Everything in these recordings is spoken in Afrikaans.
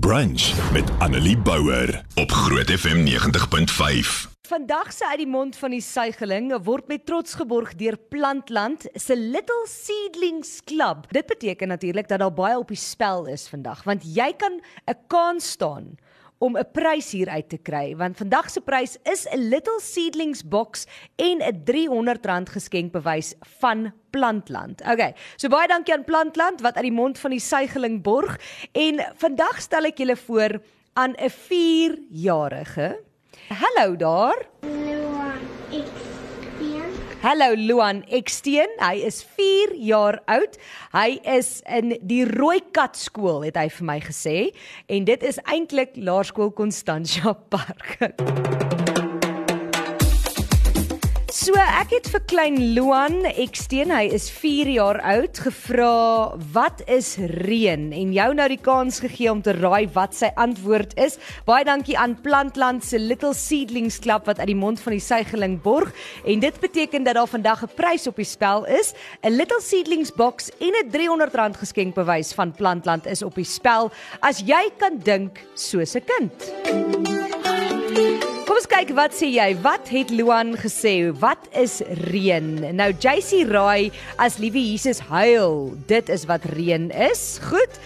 Brunch met Annelie Bouwer op Groot FM 90.5. Vandag se uit die mond van die suigeling word met trots geborg deur Plantland se Little Seedlings Club. Dit beteken natuurlik dat daar baie op die spel is vandag, want jy kan 'n kans staan om 'n prys hier uit te kry want vandag se prys is 'n Little Seedlings box en 'n R300 geskenkbewys van Plantland. Okay. So baie dankie aan Plantland wat uit die mond van die suigeling borg en vandag stel ek julle voor aan 'n 4-jarige. Hallo daar. Hallo Luan Eksteen. Hy is 4 jaar oud. Hy is in die Rooikat skool het hy vir my gesê en dit is eintlik Laerskool Constantia Park. ek het vir klein Luan Eksteen, hy is 4 jaar oud, gevra wat is reën en jou nou die kans gegee om te raai wat sy antwoord is. Baie dankie aan Plantland se Little Seedlings Club wat uit die mond van die suigeling borg en dit beteken dat daar vandag 'n prys op die spel is. 'n Little Seedlings box en 'n R300 geskenkbewys van Plantland is op die spel as jy kan dink soos 'n kind. Kom ons kyk wat sê jy? Wat het Luan gesê? Wat is reën? Nou JC raai as liewe Jesus huil, dit is wat reën is. Goed.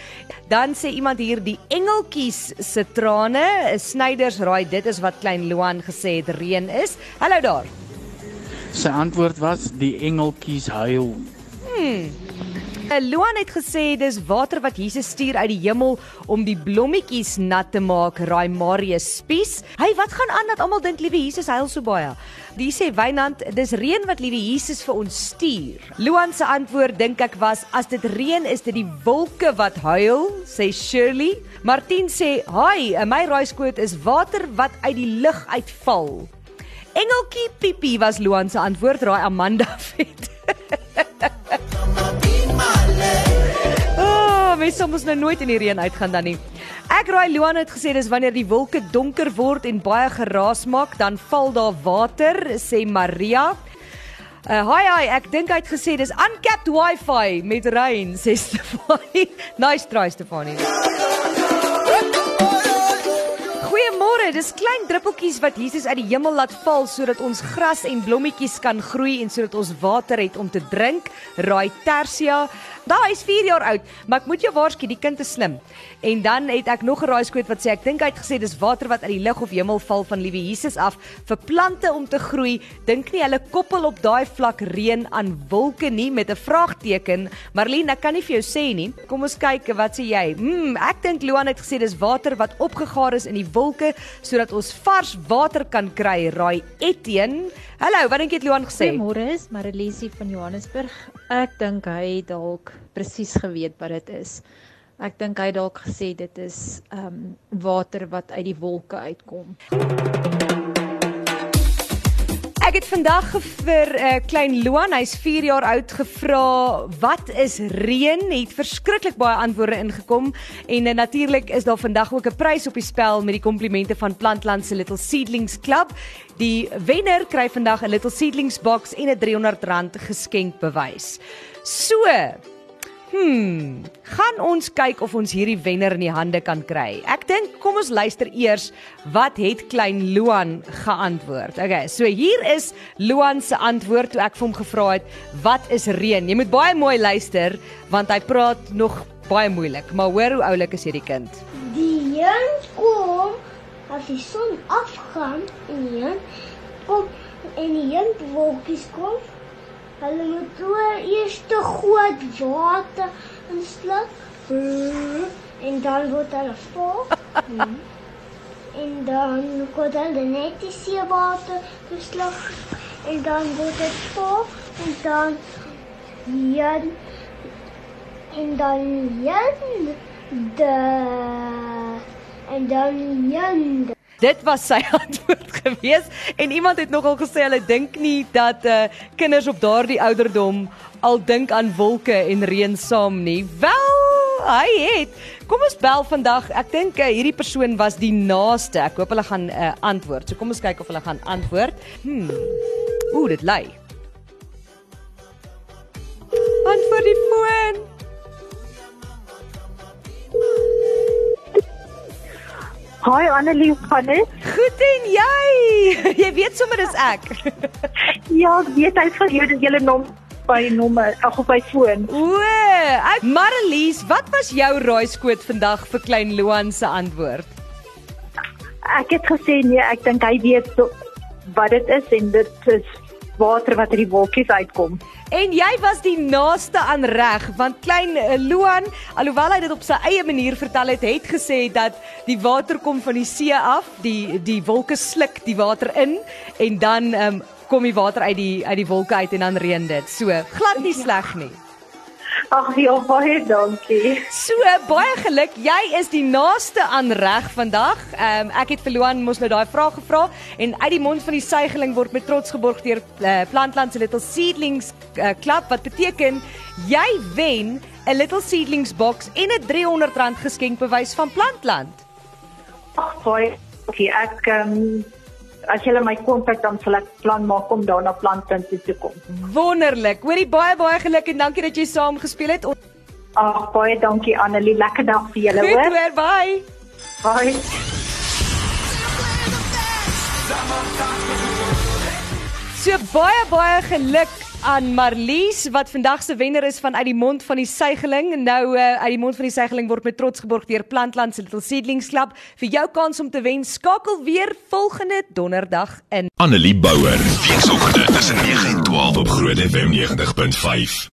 Dan sê iemand hier die engeltjies se trane, snyders raai dit is wat klein Luan gesê het reën is. Hallo daar. Sy antwoord was die engeltjies huil. Uh, Luan het gesê dis water wat Jesus stuur uit die hemel om die blommetjies nat te maak, raai Marius Spies. Hey, wat gaan aan dat almal dink liewe Jesus huil so baie? Die sê Wynand, dis reën wat liewe Jesus vir ons stuur. Luan se antwoord dink ek was as dit reën is dit die wolke wat huil, sê Shirley. Martin sê, "Haai, my raaiskoot is water wat uit die lug uitval." Engeltjie Piepie was Luan se antwoord, raai Amanda vet. Mens sal mos nou nooit in die reën uitgaan dan nie. Ek raai Luan het gesê dis wanneer die wolke donker word en baie geraas maak, dan val daar water, sê Maria. Uh, hi hi, ek dink hy het gesê dis uncapped wifi met reën, sê Stefanie. Nice try Stefanie. Goeiemôre, dis klein druppeltjies wat Jesus uit die hemel laat val sodat ons gras en blommetjies kan groei en sodat ons water het om te drink. Raai Tersia. Daai is 4 jaar oud, maar ek moet jou waarsku, die kind is slim. En dan het ek nog 'n raaiskoot wat sê ek dink hy het gesê dis water wat uit die lug of hemel val van liewe Jesus af vir plante om te groei. Dink nie hulle koppel op daai vlak reën aan wolke nie met 'n vraagteken. Marlene, ek kan nie vir jou sê nie. Kom ons kyk, wat sê jy? Hmm, ek dink Luan het gesê dis water wat opgegaar is in die wolke sodat ons vars water kan kry. Raai Etienne. Hallo, wat dink jy het Luan gesê? Goeiemôre, is Marilisie van Johannesburg. Ek dink hy dalk presies geweet wat dit is. Ek dink hy dalk gesê dit is ehm um, water wat uit die wolke uitkom. Ek het vandag vir 'n uh, klein Luan, hy's 4 jaar oud, gevra wat is reën? Het verskriklik baie antwoorde ingekom en uh, natuurlik is daar vandag ook 'n prys op die spel met die komplimente van Plantland se Little Seedlings Club. Die wenner kry vandag 'n Little Seedlings box en 'n R300 geskenkbewys. So, Hmm, gaan ons kyk of ons hierdie wenner in die hande kan kry. Ek dink kom ons luister eers wat het klein Luan geantwoord. Okay, so hier is Luan se antwoord toe ek vir hom gevra het wat is reën. Jy moet baie mooi luister want hy praat nog baie moeilik, maar hoor hoe oulik is hierdie kind. Die reën kom as die son afgaan en die reën kom en die reënwolkies kom. Hulle moet so eers te groot water insluk en dan word hulle vol. en dan word hulle net die seewater gesluk en dan word dit vol en dan reën en dan reën de en dan reën Dit was sy antwoord gewees en iemand het nogal gesê hulle dink nie dat uh, kinders op daardie ouderdom al dink aan wolke en reën saam nie. Wel, hy het. Kom ons bel vandag. Ek dink uh, hierdie persoon was die naaste. Ek hoop hulle gaan uh, antwoord. So kom ons kyk of hulle gaan antwoord. Hmm. Ooh, dit lei. Antwoord die foon. Hi Annelie, gaan dit? Goed en jy? Jy weet sommer dis ek. Ja, ek weet hy van jou julle naam by nommer, ag op my foon. O, ek Marlies, wat was jou raaiskoot vandag vir klein Luan se antwoord? Ek het gesê nee, ek dink hy weet wat dit is en dit is water wat uit die wolkies uitkom. En jy was die naaste aan reg want klein eh, Luan, alhoewel hy dit op sy eie manier vertel het, het gesê dat die water kom van die see af, die die wolke sluk die water in en dan um, kom die water uit die uit die wolke uit en dan reën dit. So, glad nie sleg nie. Ag ja, baie dankie. So baie geluk. Jy is die naaste aan reg vandag. Ehm um, ek het vir Luan mos nou daai vraag gevra en uit die mond van die suigeling word met trots geborg deur uh, Plantland se Little Seedlings uh, Club wat beteken jy wen 'n Little Seedlings box en 'n R300 geskenkbewys van Plantland. Ag baie dankie. Ek ehm um, as jy my kontak dan sal ek plan maak om daar na Plantin toe te kom. Wonderlik. Hoorie baie baie geluk en dankie dat jy saam gespeel het. Ag baie dankie Annelie. Lekker dag vir julle Goed hoor. hoor, bye. Bye. So baie baie geluk aan Marlies wat vandag se wenner is van uit die mond van die suigeling. Nou uh, uit die mond van die suigeling word met trots geborg deur Plantland se Little Seedlings Club. Vir jou kans om te wen, skakel weer volgende donderdag in. Annelie Bouwer. Weekoggend tussen 9 en 12 op Groot FM 90.5.